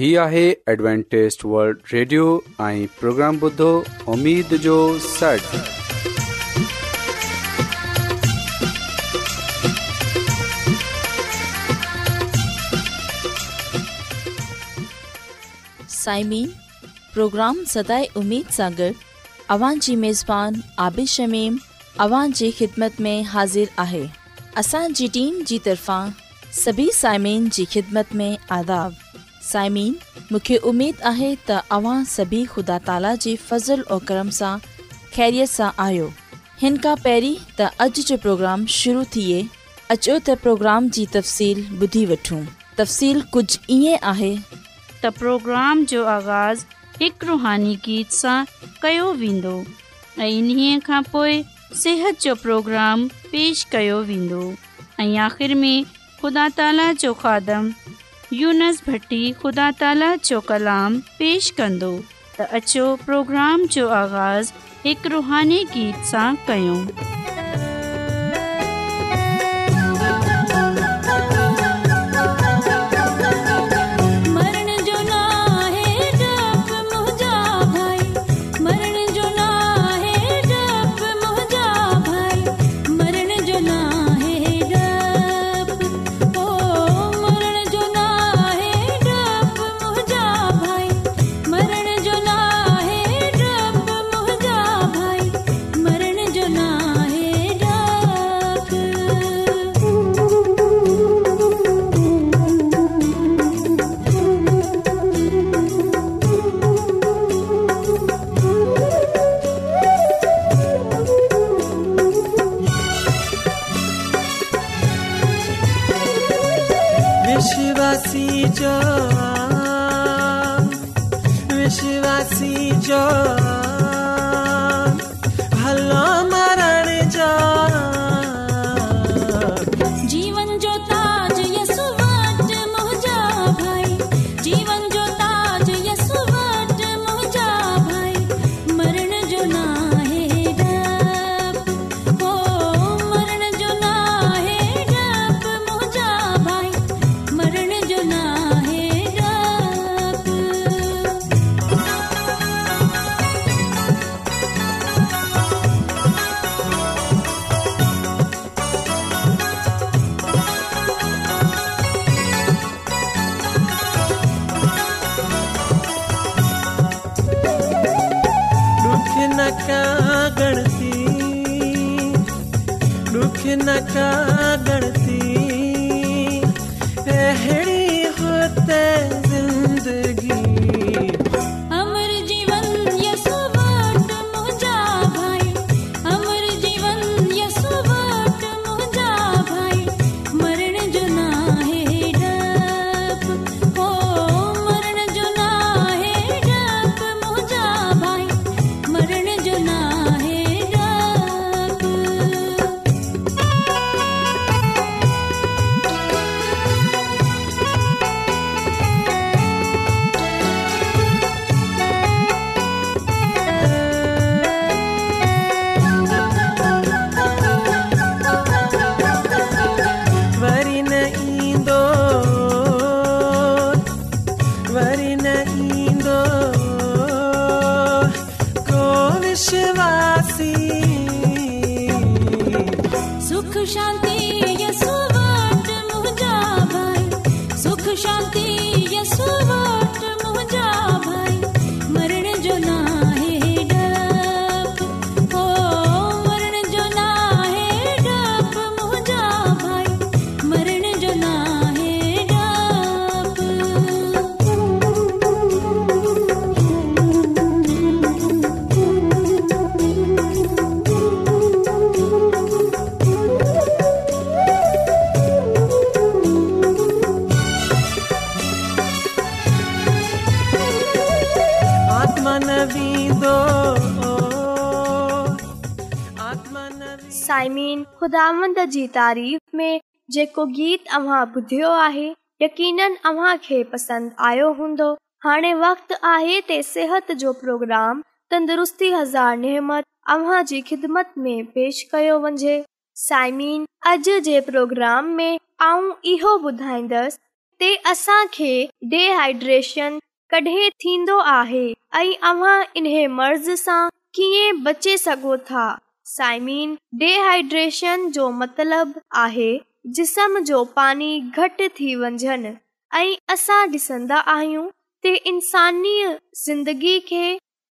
حاضر आबिल اسان में हाज़िर आहे असांजी टीम जी तरफ़ांइमेन خدمت ख़िदमत آداب साइमीन मूंखे उमेदु आहे तव्हां सभी ख़ुदा ताला जे फज़ल ऐं करम सां ख़ैरियत सां आहियो हिन खां पहिरीं त अॼु जो प्रोग्राम शुरू थिए अचो त प्रोग्राम जी तफ़सील ॿुधी वठूं तफ़सील कुझु ईअं आहे त प्रोग्राम जो आगाज़ हिकु रुहानी गीत सां कयो वेंदो सिहत जो प्रोग्राम पेश कयो वेंदो में ख़ुदा जो खादम यूनस भट्टी ख़ुदा ताला जो कलाम پیش कंदो त अचो प्रोग्राम जो आगाज़ हिकु रुहानी गीत सां कयो नचा सिहत जो प्रोग्राम तंदुरुस्ती हज़ार जी ख़िदमत में पेश कयो वञे साइमिन अॼ जे प्रोग्राम में आऊं इहो ॿुधाईंदसि डेहाइड्रेशन कॾहिं थींदो आहे ऐं अव्हां इन्हे मर्ज़ सां कीअं बचे सघो था साइमीन डेहाइड्रेशन जो मतिलब आहे जिस्म जो पानी घटि थी वञनि ऐं असां ॾिसंदा आहियूं त इंसानी ज़िंदगी खे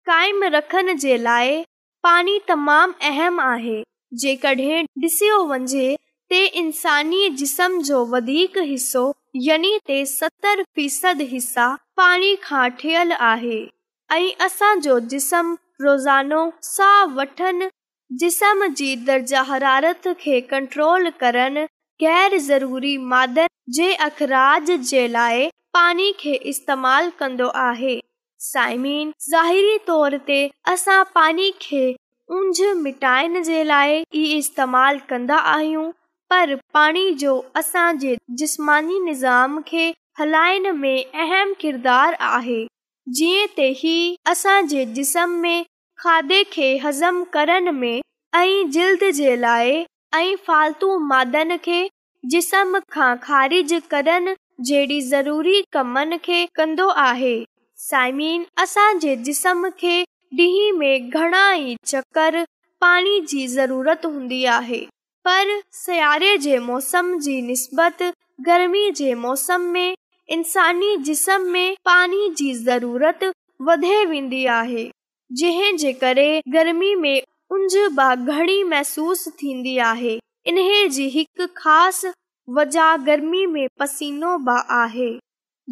क़ाइम रखण जे लाइ पाणी तमामु अहम आहे जेकॾहिं ॾिसियो वञे ते انسانی जिस्म जो वधीक حصو यानी ते 70 فیصد हिसा پانی खां ठहियल आहे ऐं असांजो जिस्म रोज़ानो साहु वठनि जिस्म जी दर्ज हरारत खे कंट्रोल करण ग़ैर ज़रूरी माद जे अख़राज जे लाइ पाणी खे इस्तेमालु कन्दो आहे साइमीन ज़ाहिरी तोर ते असां पाणी खे ऊंझ मिटाइण जे लाइ ई इस्तेमालु कन्दा पर पाणी जो असांजे जिस्मानी निज़ाम खे हलाइण में अहम किरदारु आहे जीअं त ई असांजे जिस्म में खाधे खे हज़म करण में ऐं जल्द जे लाइ ऐं फालतू मादनि खे जिस्म खां ख़ारिज करण जहिड़ी ज़रूरी कमनि खे कंदो आहे साइमीन असांजे जिस्म खे ॾींहं में घणा ई चकर पाणी जी ज़रूरत हूंदी आहे पर सिआरे जे मौसम जी निस्बत गर्मी जे मौसम में इन्सानी जिस्म में पाणी जी ज़रूरत वधे वेंदी आहे जंहिंजे करे गर्मी में उंझ बि घणी महसूस थींदी आहे इन्हे जी हिकु ख़ासि वजह गर्मी में पसीनो बि आहे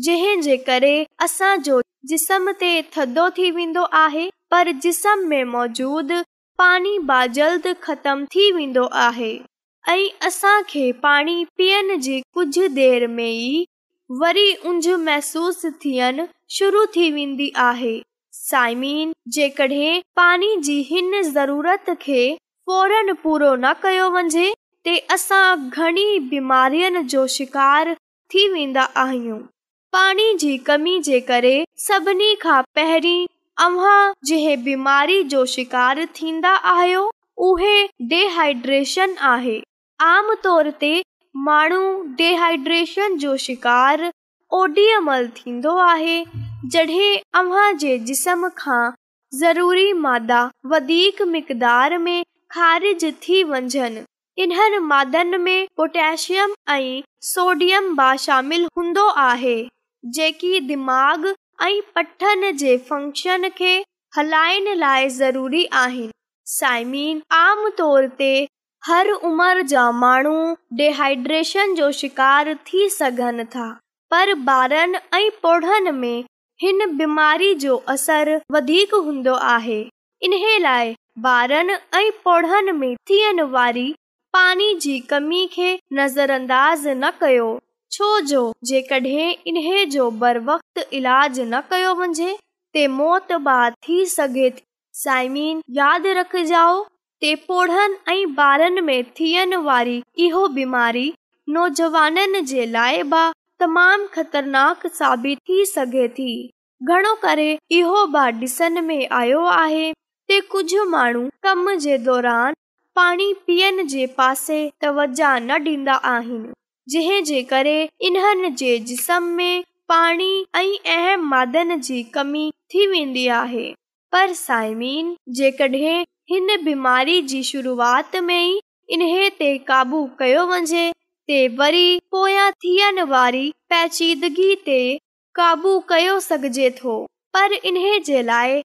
जंहिं जे करे असांजो जिस्म ते थधो थी वेंदो आहे पर जिस्म में मौजूदु पाणी बाजल्द ख़तम थी वेंदो आहे ऐं खे पाणी पीअण जी कुझु देरि में ई वरी ऊंझ महसूस थियण शुरू थी वेंदी आहे साइमीन जेकॾहिं पाणी जी हिन ज़रूरत खे फौरन पूरो न कयो वञे ते असां घणी बीमारियुनि जो शिकार थी वेंदा आहियूं पाणी जी कमी जे करे सभिनी खां पहिरीं बीमारी जो शिकारु थी आहियो उहेड्रेशन आहे आम तौर ते माण्हू डेहाइड्रेशन जो शिकार ओॾी थींदो आहे जॾहिं अव्हां जे जिस्म खां ज़रूरी मादा वधीक मक़दार में ख़ारिज थी वञनि इन्हनि मादनि में पोटेशियम ऐं सोडियम मां शामिल हूंदो आहे जेकी दिमाग़ ऐं पठनि जे फंक्शन खे हलाइण लाइ ज़रूरी आहिनि साइमीन आम तौर ते हर उमिरि जा माण्हू डेहाइड्रेशन जो शिकार थी सघनि था पर ॿारनि ऐं पौढनि में हिन बीमारी जो असर वधीक हूंदो आहे इन लाइ ॿारनि ऐं पौढनि में थियण वारी पाणी जी कमी खे नज़र न कयो छोजो जेकॾहिं इन्हे जो बर वक़्त इलाज न कयो वञे मौत बि थी सघे थी साइमीन यादि रखजो ते पोढनि ऐं बा॒न में थियण वारी इहो बीमारी नौजवाननि जे लाइ बि तमामु ख़तरनाक साबित थी सघे थी घणो करे इहो बि ॾिसण में आयो आहे त कुझु माण्हू कम जे दौरान पाणी पीअण जे पासे तवज न डीन्दा आहिनि जे करे इन्हनि जे जिस्म में पाणी ऐं अहम मादन जी कमी थी वेंदी आहे पर साइमीन जेकॾहिं हिन बीमारी जी शुरूआत में इन्हे ते क़ाबू कयो वञे ते वरी पोयां थियण वारी पेचीदगी ते काबू कयो सघिजे थो पर इन जे लाइ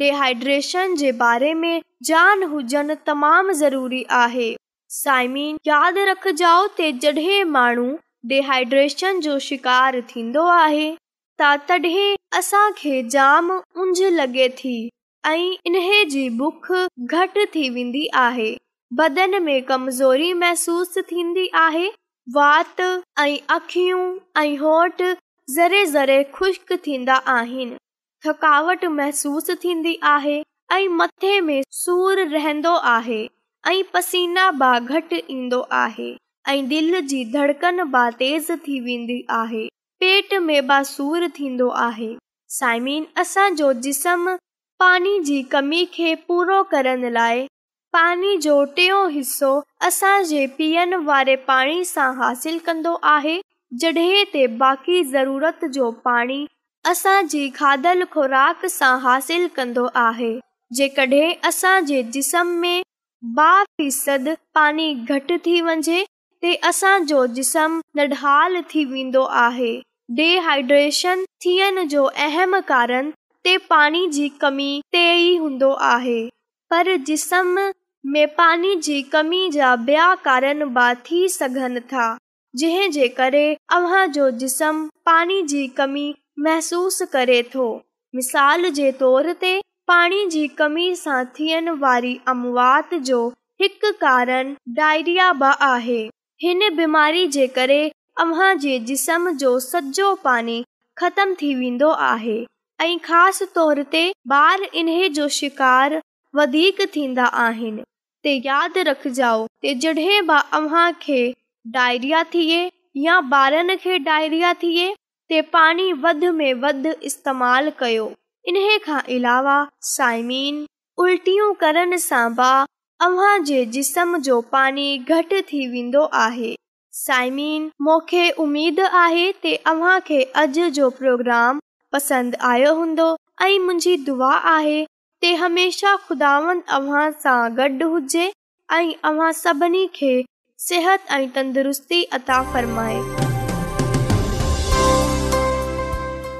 डेहाइड्रेशन जे बारे में जान हुजनि तमामु ज़रूरी आहे साइमी यादि रखजाओ ते जॾहिं माण्हू डिहाइड्रेशन जो शिकार थींदो आहे त तॾहिं असांखे जाम उंझ लॻे थी ऐं इन जी बुख घटि थी वेंदी आहे बदन में कमज़ोरी महसूसु थींदी आहे वात ऐं अखियूं ऐं हट ज़रे ज़रे ख़ुश्क थींदा आहिनि थकावट महसूसु थींदी आहे ऐं मथे में सूरु रहंदो आहे ऐं पसीना बि घटि ईंदो आहे ऐं दिलि जी धड़कन बि तेज़ थी वेंदी आहे पेट में बि सूरु थींदो आहे साइमीन असांजो जिस्म पाणी जी कमी खे पूरो करण लाइ पाणी जो टियों हिसो असांजे पीअण वारे पाणी सां हासिल कंदो आहे जॾहिं ते बाक़ी ज़रूरत जो पाणी असांजी खाधलु ख़ुराक सां हासिल कंदो आहे जेकॾहिं असांजे जिसम में बा फ़ी पाणी घटि थी वञे ते असांजो जिस्म नडहाल थी वेंदो आहे डेहाइड्रेशन थियण जो अहम कारण ते पाणी ते ई हूंदो आहे पर जिस्म में पाणी जी कमी जा ॿिया कारण बि थी सघनि था जंहिं जे करे अव्हां जो जिस्म पाणी जी कमी महसूस करे थो मिसाल जे तौर ते पाणी जी कमी सां थियण वारी अमवात जो हिकु कारण डायरिया बि आहे हिन बीमारी जे करे अव्हां जे जिस्म जो सॼो पाणी ख़तम थी वेंदो आहे ऐं ख़ासि तौर ते ॿार इन्हे जो शिकार वधीक थींदा आहिनि त यादि रखजाओ जॾहिं डायरिया थिए या ॿारनि खे डायरिया थिए त पाणी वधि में वधि इस्तेमालु कयो इन्हे खां अलावा साइमीन उल्टियूं करण सां बि अव्हां घटि थी वेंदो आहे साइमीन मूंखे उमेदु आहे ते अव्हां खे अॼ जो प्रोग्राम पसंदि आयो हूंदो ऐं मुंहिंजी दुआ आहे ख़ुदा हुजे ऐं सभिनी खे सिहत ऐं तंदुरुस्ती अता फ़र्माए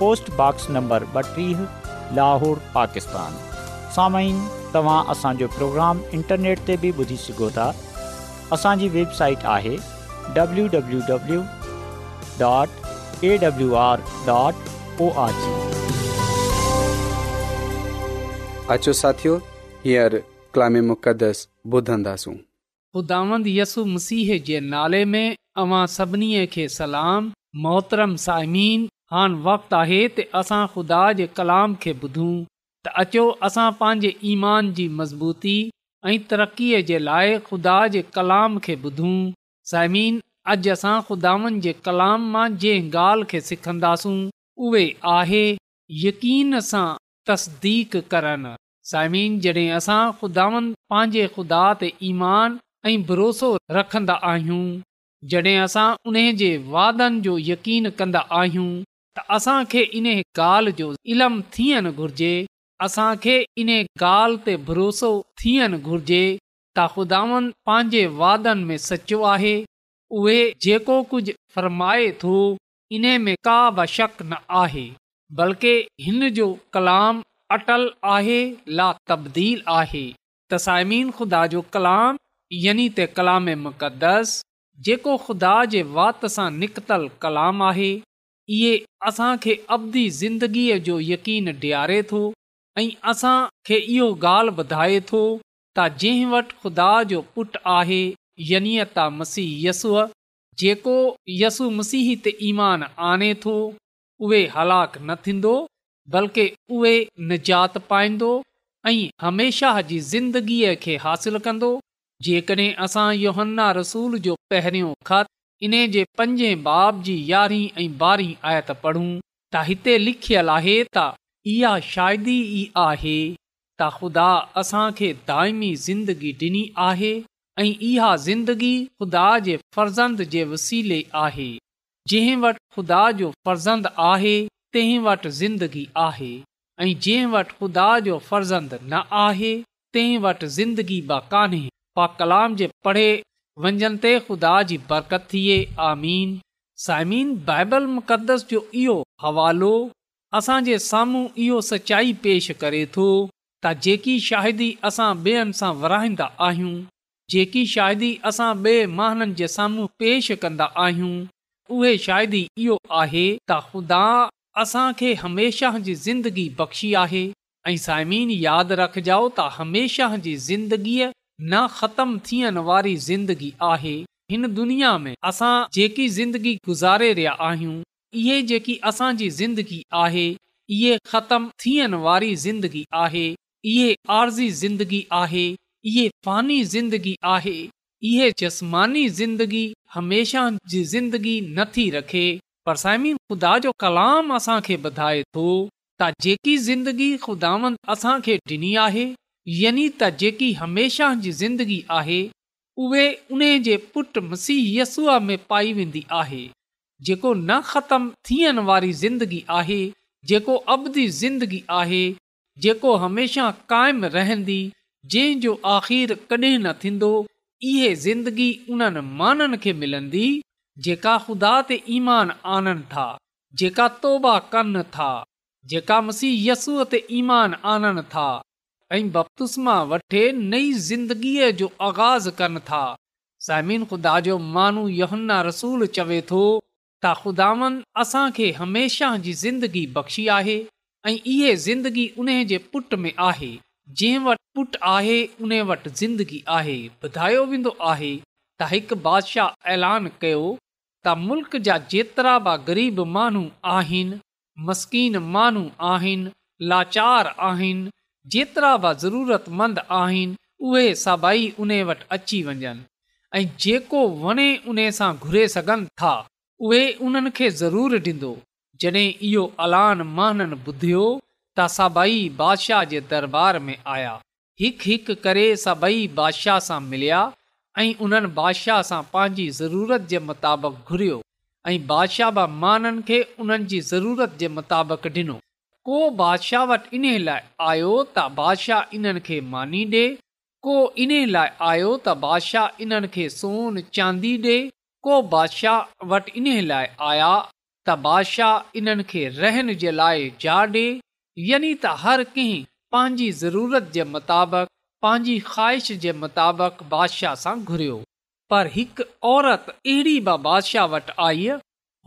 पोस्टॉक्स नंबर ॿटीह लाहौर पाकिस्तान प्रोग्राम इंटरनेट ते बि ॿुधी सघो था असांजी वेबसाइट आहे हा वक्तु आहे त असां ख़ुदा जे कलाम खे ॿुधूं त अचो असां पंहिंजे ईमान जी मज़बूती ऐं तरक़ीअ जे लाइ ख़ुदा जे कलाम खे ॿुधूं साइमिन अॼु असां ख़ुदावनि जे कलाम मां जंहिं ॻाल्हि खे सिखंदासूं उहे आहे यक़ीन सां तस्दीक करनि साइमिन जॾहिं असां ख़ुदावनि पंहिंजे ख़ुदा ते ईमान ऐं भरोसो रखंदा आहियूं जॾहिं असां उन जे वादनि जो यकीन कंदा आहियूं त असांखे इन ॻाल्हि जो इलम थियणु घुर्जे असांखे इन ॻाल्हि ते भरोसो थियणु घुर्जे त ख़ुदानि पंहिंजे वादनि में सचो आहे उहे जेको कुझु फ़रमाए थो इन्हे में का बि शक न आहे बल्कि हिन जो कलाम अटल आहे ला तब्दील आहे तसाइमीन ख़ुदा जो कलाम यानी त कलाम मुक़दस जेको ख़ुदा जे वात सां निकतलु कलाम आहे इहे असांखे अबधी ज़िंदगीअ जो यकीन ॾियारे थो ऐं असांखे इहो ॻाल्हि ॿुधाए थो त जंहिं वटि ख़ुदा जो पुटु आहे यनियता मसीह यसू जेको यसु मसीह ते ईमान आणे थो उहे हलाक न थींदो बल्कि उहे निजात पाईंदो ऐं हमेशा जी ज़िंदगीअ खे हासिलु कंदो जेकॾहिं असां योहन्ना रसूल जो पहिरियों इन जे पंजे बाब जी यारहीं ऐं ॿारहीं आयत पढ़ूं त हिते लिखियलु आहे त इहा शायदि ई आहे त ख़ुदा असांखे दाइमी ज़िंदगी ॾिनी आहे ऐं इहा ज़िंदगी ख़ुदा जे फर्ज़ंद जे वसीले आहे जंहिं वटि ख़ुदा जो फर्ज़ंद आहे तंहिं वटि ज़िंदगी आहे ऐं जंहिं वटि ख़ुदा जो फर्ज़ंद न आहे तंहिं वटि ज़िंदगी बा कान्हे बा कलाम जे पढ़े वंजन ते ख़ुदा जी बरकत थिए आमीन साइमीन बाइबल मुक़दस जो इहो हवालो असांजे साम्हूं इहो सचाई पेश करे थो त जेकी शाइदी असां ॿियनि सां विराईंदा आहियूं जेकी शायदि असां ॿिए महाननि जे साम्हूं पेश कंदा आहियूं उहे शायदि इहो आहे त ख़ुदा असांखे ज़िंदगी बख़्शी आहे ऐं साइमीन यादि रखजाओ त हमेशह जी ज़िंदगीअ न ख़तमु थियण वारी ज़िंदगी आहे हिन दुनिया में असां जेकी ज़िंदगी गुज़ारे रहिया आहियूं इहे जेकी असांजी ज़िंदगी आहे इहे ख़तमु थियण वारी ज़िंदगी आहे इहे आर्ज़ी ज़िंदगी आहे इहे फ़ानी ज़िंदगी आहे इहे जस्मानी ज़िंदगी हमेशह जी ज़िंदगी नथी रखे पर समीन ख़ुदा जो कलाम असांखे ॿधाए थो त जेकी ज़िंदगी ख़ुदावन असांखे ॾिनी आहे यानी त जेकी हमेशह जी ज़िंदगी आहे उहे उन जे पुटु मसीह यसूअ में पाई वेंदी आहे जेको न ख़तमु थियण वारी ज़िंदगी आहे जेको अबदी ज़िंदगी आहे जेको हमेशह क़ाइमु रहंदी जंहिंजो आख़िर कॾहिं न थींदो इहे ज़िंदगी उन्हनि माननि खे मिलंदी जेका ख़ुदा ते ईमान आननि था जेका तौबा कनि था जेका मसीह यसूअ ते ईमान आननि था ऐं बप्तूस वठे नई ज़िंदगीअ जो आगाज़ कनि था ज़ाइमिन ख़ुदा जो मानू यहन्ना रसूल चवे थो त ख़ुदावन असांखे हमेशह जी ज़िंदगी बख़्शी आहे ऐं इहे ज़िंदगी उन जे पुट में आहे जंहिं वटि पुट आहे उन वटि ज़िंदगी आहे ॿुधायो वेंदो आहे त हिकु बादशाह ऐलान कयो त मुल्क जा जेतिरा बि ग़रीब माण्हू आहिनि मस्कीन माण्हू आहिनि लाचार आहिनि जेतिरा बि ज़रूरतमंद आहिनि उहे सभई उन वटि अची वञनि ऐं जेको वणे उन सां घुरे सघनि था उहे उन्हनि खे ज़रूरु ॾींदो जॾहिं इहो अलान माननि ॿुधियो त सभई बादशाह जे दरबार में आया हिकु हिकु करे सभई बादशाह सां मिलिया ऐं उन्हनि बादशाह सां पंहिंजी ज़रूरत जे मुताबिक़ घुरियो ऐं बादशाह बि माननि खे उन्हनि जी ज़रूरत जे मुताबिक़ ॾिनो को बादशाह वटि इन्हीअ लाइ आयो त बादशाह इन्हनि खे मानी ॾे को इन लाइ आयो त बादशाह इन्हनि खे सोन चांदी ॾे को बादशाह वटि इन्हीअ लाइ आया त बादशाह इन्हनि खे रहण जे लाइ जा डे यानी त हर कंहिं पंहिंजी ज़रूरत जे मुताबिक़ पंहिंजी ख़्वाहिश जे मुताबिक़ बादशाह सां घुरियो पर हिकु औरत अहिड़ी ब बादशाह वटि आई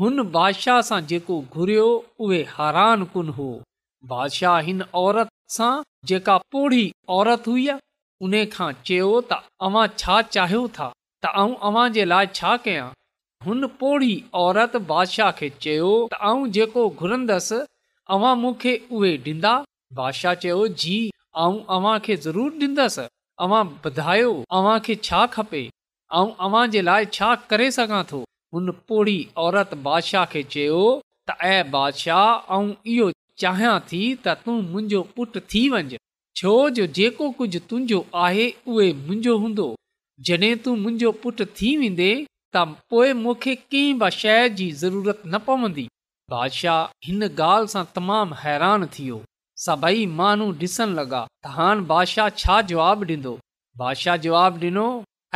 हुन बादशाह सां जेको घुरियो उहे हैरान कुन हो बादशाह हिन औरत सां जेका पोढ़ी औरत हुई उन खां चयो त अव्हां छा चाहियो था त आऊं अव्हां जे लाइ छा कयां हुन पौड़ी औरत बादशाह खे चयो त आऊं जेको घुरंदसि अवां मूंखे उहे ॾींदा बादशाह चयो जी ऐं अव्हां खे ज़रूर ॾींदसि अवां ॿुधायो अव्हांखे छा खपे ऐं अव्हां जे लाइ छा करे सघां थो हुन पोढ़ी औरत बादशाह खे चयो त बादशाह ऐं इहो चाहियां थी त तूं मुंहिंजो पुटु थी वञि छो जो जेको कुझु तुंहिंजो आहे उहे मुंहिंजो हूंदो जॾहिं तूं मुंहिंजो पुटु थी वेंदे त पोएं मूंखे कंहिं बि शइ जी ज़रूरत न पवंदी बादशाह हिन ॻाल्हि सां तमामु हैरान थी सभई माण्हू ॾिसणु लॻा त हाणे बादशाह छा जवाबु ॾींदो बादशाह जवाबु ॾिनो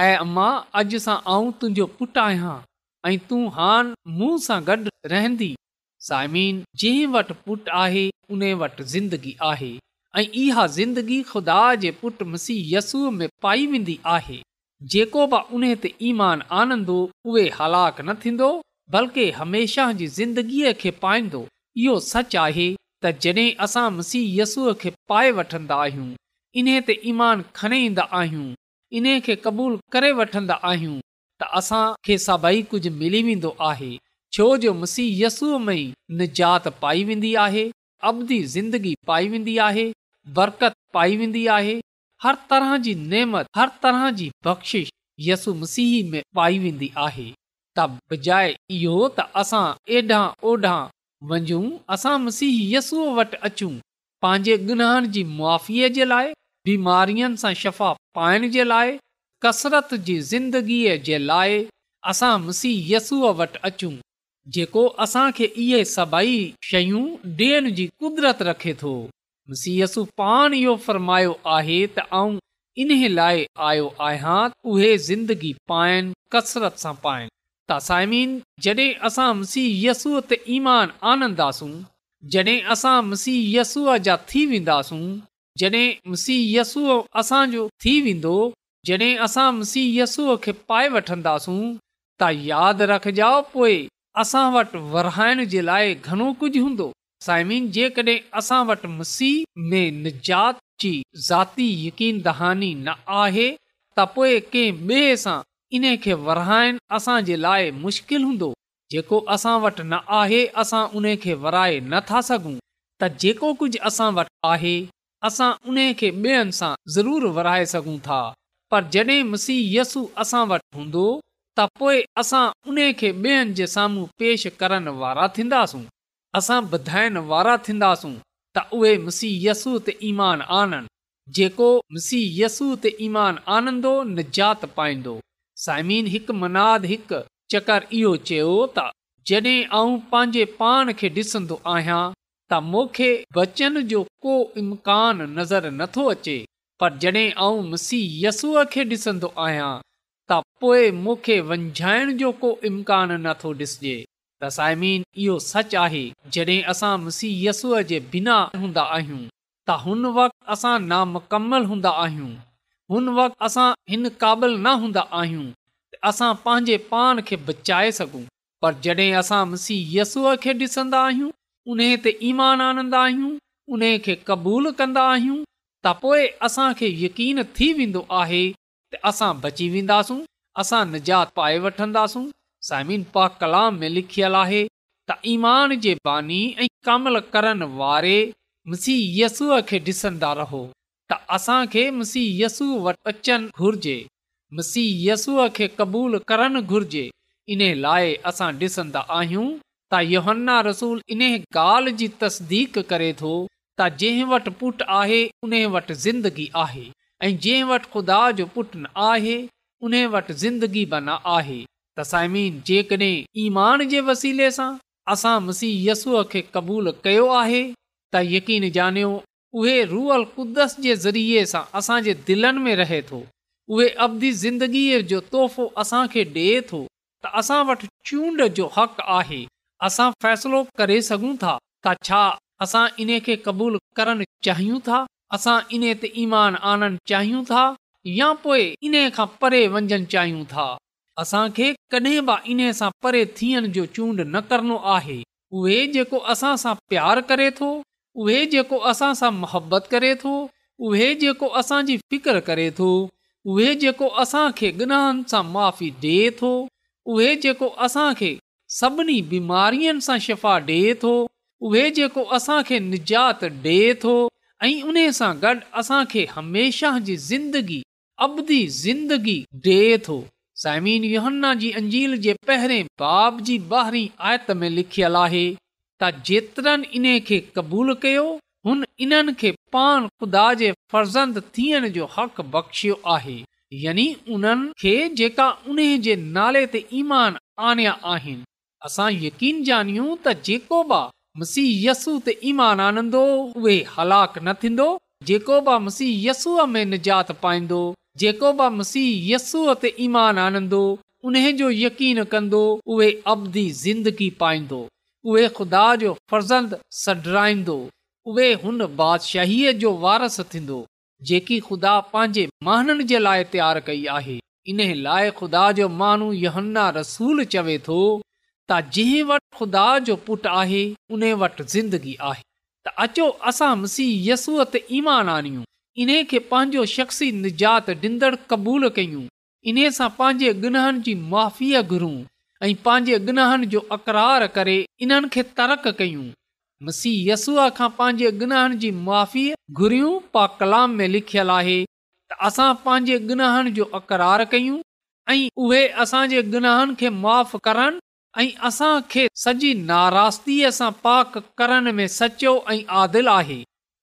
ऐं अमा अॼु सां आऊं तुंहिंजो पुटु आहियां ऐं तूं हाण मूं सां साइमीन जंहिं वटि पुटु आहे उन वटि ज़िंदगी आहे ऐं इहा ज़िंदगी खुदा जे पुटु मसीह यसूअ में पाई वेंदी आहे जेको बि उन ते ईमानु आनंदो उहे हलाकु न थींदो बल्कि हमेशह जी ज़िंदगीअ खे पाईंदो इहो सच आहे त जॾहिं असां मसीह यसूअ खे पाए वठंदा आहियूं इन ते ईमान खणे ईंदा आहियूं इन खे करे वठंदा आहियूं त असांखे सभई कुझु मिली वेंदो आहे छो जो मसीह यस्सूअ में ई निजात पाई वेंदी आहे अबधी ज़िंदगी पाई वेंदी आहे बरकत पाई वेंदी आहे हर तरह जी नेमत हर तरह जी बख़्शिश यसू मसीह में पाई वेंदी आहे त बजाए इहो त असां एॾा ओॾा मञूं असां मसीह यसूअ वटि अचूं पंहिंजे गुनहनि जी मुआीअ जे लाइ बीमारीअ सां शफ़ा पाइण जे लाइ कसरत जी ज़िंदगीअ जे लाइ असां मसीह यसूअ वटि अचूं जेको असां खे इहे सभई शयूं ॾियण जी कुदरत रखे थो यसू पाण इहो फ़रमायो आहे त आऊं इन लाइ आयो आहियां उहे ज़िंदगी पाइनि कसरत सां पाइनि त साइमीन जॾहिं असां यसूअ ते ईमान आनंदासूं जॾहिं आनंदासूंसी यसूअ जा थी वेंदासूं वेंदासूंसी यसूअ असांजो थी वेंदो जॾहिं असां मुसी यस्सूअ खे पाए वठंदासूं त यादि रखिजा पोइ असां वटि वराइण जे लाइ घणो कुझु हूंदो साइमिन जेकॾहिं असां वटि मसीह में निजात जी ज़ाती यकीन दहानी न आहे त पोइ कंहिं ॿिए सां इन खे वराइण असांजे लाइ मुश्किलु हूंदो जेको असां वटि न आहे असां उन खे वराए नथा सघूं त जेको कुझु असां वटि आहे असां उन खे सां ज़रूरु सघूं था पर जॾहिं मसीह यसु असां वटि हूंदो त पोइ असां उन खे ॿियनि जे साम्हूं पेश करण वारा थींदासूं असां ॿधाइण वारा थींदासूं त उहे मिसी यस्सू त ईमान आनंद जेको मसीह यसू त ईमान आनंदो निजात पाईंदो साइमीन हिकु मनाद हिकु चकर इहो चयो त जॾहिं ऐं पंहिंजे पाण खे ॾिसंदो आहियां त मूंखे बचन जो को इम्कान नज़र नथो अचे पर जड॒हिं मसीह यस्सूअ खे ॾिसंदो आहियां पोइ मूंखे वंझाइण जो को इम्कान नथो ॾिसजे त साइमीन इहो सच आहे जॾहिं असां मसीह यसूअ जे बिना हूंदा आहियूं त हुन वक़्तु असां नामकमल हूंदा आहियूं हुन वक़्ति असां हिन क़ाबिल न हूंदा आहियूं त असां पंहिंजे पाण खे बचाए सघूं पर जॾहिं असां मिसी खे ॾिसंदा आहियूं उन ते ईमान आनंदा आहियूं उन खे क़बूलु कंदा आहियूं त पोइ असांखे यकीन थी वेंदो आहे त असां बची वेंदासूं असां निजात पाए वठंदासूं सामिन पा कलाम में लिखियलु आहे त ईमान जे बानी कमल करण वारे मुसी यसूअ खे ॾिसंदा रहो त असांखे अचनि घुर्जेसूअ खे क़बूल करणु घुर्जे इन लाइ असां ॾिसंदा आहियूं त योहन्ना रसूल इन ॻाल्हि जी तस्दीक करे थो त जंहिं वटि पुटु आहे उन वटि ज़िंदगी आहे ऐं जंहिं वटि ख़ुदा जो पुटु न आहे उने वटि ज़िंदगी बन आहे त जेकॾहिं ईमान जे वसीले सां असां मसीहयसूअ खे क़बूलु कयो आहे त यकीन ॼाणियो उहे रूअल कुदस जे ज़रिए सां असांजे दिलनि में रहे थो उहे अवधी ज़िंदगीअ जो तोहफ़ो असांखे ॾे थो त असां वटि चूंड जो हक़ आहे असां फ़ैसिलो करे सघूं था त छा असां इन खे क़बूलु करणु चाहियूं था इन ते ईमान आनणु चाहियूं था या पोइ इन खां परे वञणु चाहियूं था असांखे कॾहिं बि इन सां परे थियण जो चूंड न करणो आहे उहे जेको असां सां प्यार करे थो उहे जेको असां सां मोहबत करे थो उहे जेको असांजी फिक्र करे थो उहे जेको असांखे गुनाहनि सां माफ़ी ॾिए थो उहे जेको असांखे सभिनी बीमारियुनि सां शफ़ा ॾिए थो उहे जेको असांखे निजात ॾिए थो ऐं उन सां गॾु असांखे हमेशह जी ज़िंदगी अबदी ज़िंदगी डे योहन्ना जी अंजील जे पहिरें बाब जी ॿाहिरीं आयत में लिखियल आहे त इन इन्हे क़बूल कयो इन्हनि खे पाण ख़ुदा जे फर्ज़ंद जो हक़ जेका उन जे नाले ते ईमान आणिया आहिनि असां यकीन जानियूं त जेको बि मुसीहसू ते ईमान आनंदो उहे हलाक न थींदो जेको बि मुसीहय यसूअ में निजात पाईंदो जेको बि मसीह यसूअ ईमान आनंदो उन जो यकीन कंदो उहे अबदी ज़िंदगी पाईंदो उहे ख़ुदा जो फर्ज़ंद सडराईंदो उहे हुन बादशाहीअ जो वारस थींदो जेकी खुदा पंहिंजे माननि जे लाइ तयारु कई आहे इन लाइ खुदा जो माण्हू यहन्ना रसूल चवे थो त जंहिं वटि ख़ुदा जो पुटु आहे उन वटि ज़िंदगी आहे त अचो असां मसीह यसूअ ईमान आणियूं इन्हे पंहिंजो शख़्सी निजात ॾींदड़ क़बूल कयूं इन्हे सां पंहिंजे गुनहनि जी माफ़ीअ घुरूं ऐं पंहिंजे गुनाहनि जो अक़रार करे इन्हनि खे तर्क कयूं मसीह यसूअ खां पंहिंजे गुनाहन जी माफ़ी घुरियूं पा कलाम में लिखियलु आहे त असां पंहिंजे गुनहनि जो अक़रार कयूं ऐं उहे असांजे गुनाहनि खे माफ़ करनि ऐं असांखे सॼी नाराज़गीअ सां पाक करण में सचो ऐं आदिल आहे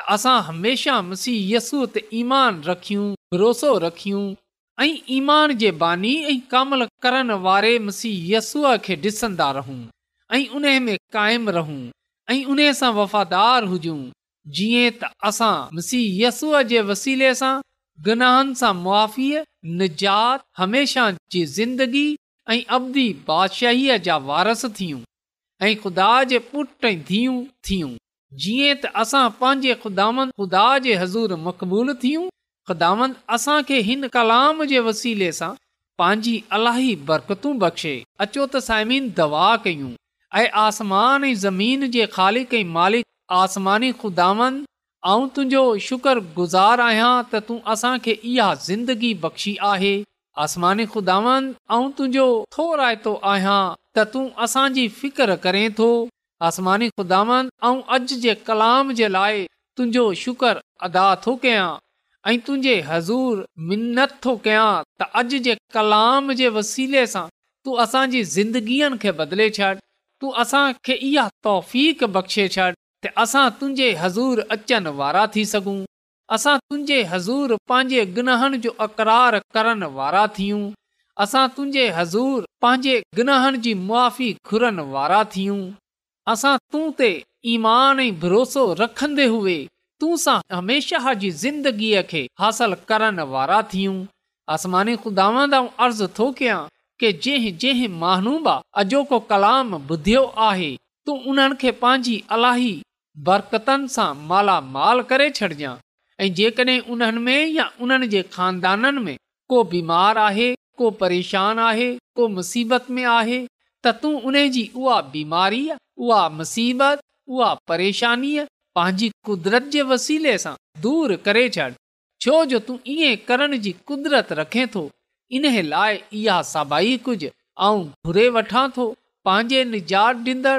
त असां हमेशह मिसी यसूअ ते ईमान रखियूं भरोसो रखियूं ऐं ईमान जे बानी ऐं कम करण वारे मसीह यस्सूअ खे ॾिसंदा रहूं ऐं उन में क़ाइमु रहूं ऐं उन सां वफ़ादार हुजूं जीअं त असां मसीह यसूअ जे वसीले सां गनाहनि सां मुआीअ निजात हमेशह जी ज़िंदगी ऐं अवधी बादशाहीअ जा वारस थियूं ऐं ख़ुदा जे पुट ऐं धीअ थियूं जीअं त असां पंहिंजे ख़ुदा ख़ुदा जे हज़ूर मक़बूल थियूं ख़ुदा हिन कलाम जे वसीले सां पंहिंजी अलाई बरूं बख़्शे अचो त साइमीन दवा कयूं ऐं आसमान जे ख़ालिक मालिक आसमानी ख़ुदांदुंहिंजो शुक्र गुज़ार आहियां त तूं असांखे इहा ज़िंदगी बख़्शी आहे आसमानी ख़ुदांदुंहिंजो थो रायतो आहियां त तूं असांजी फिकर करें थो आसमानी ख़ुदानि ऐं अॼु जे कलाम जे लाइ तुंहिंजो अदा थो कयां ऐं तुंहिंजे हज़ूर मिनत थो कया त अॼु जे कलाम जे वसीले सां तू असांजी ज़िंदगीअ खे बदिले छॾ तूं असांखे इहा तौफ़ बख़्शे छॾ त असां तुंहिंजे हज़ूर अचनि वारा थी सघूं असां तुंहिंजे हज़ूर पंहिंजे गिनहन जो अक़रार करण वारा थियूं असां तुंहिंजे हज़ूर पंहिंजे गिनहन जी मुआी घुरनि वारा थियूं असां तूं ते ईमान ऐं भरोसो रखंदे हुए तूं सां हमेशह जी ज़िंदगीअ खे تھیوں करण वारा थियूं आसमानी खुदा अर्ज़ु थो कयां की जंहिं जंहिं मानूबा अॼोको कलाम ॿुधियो आहे तूं उन्हनि खे पंहिंजी अलाही बरक़तनि सां मालामाल करे छॾिजांइ ऐं जेकॾहिं उन्हनि में या उन्हनि जे खानदाननि में को बीमार आहे को परेशान आहे को मुसीबत में आहे त तूं छॾ छो जो तूं ईअं करण जी कुदिरत रखे इन पंहिंजे निजात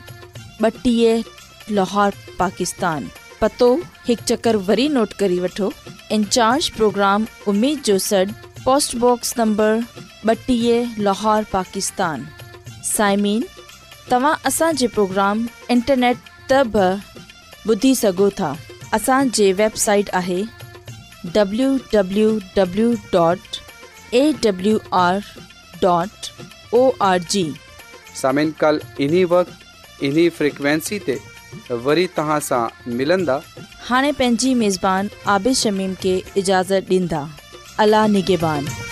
पतो हिकु चकर इंचार्ज प्रोग्राम लाहौर पाकिस्तान तव्हां असांजे प्रोग्राम इंटरनेट त ॿुधी सघो था असांजे वेबसाइट आहे इन्ही फ्रिक्वेंसी ते वरी तव्हां सां मिलंदा हाणे पंहिंजी मेज़बान आबिश शमीम खे इजाज़त ॾींदा अला निगेबान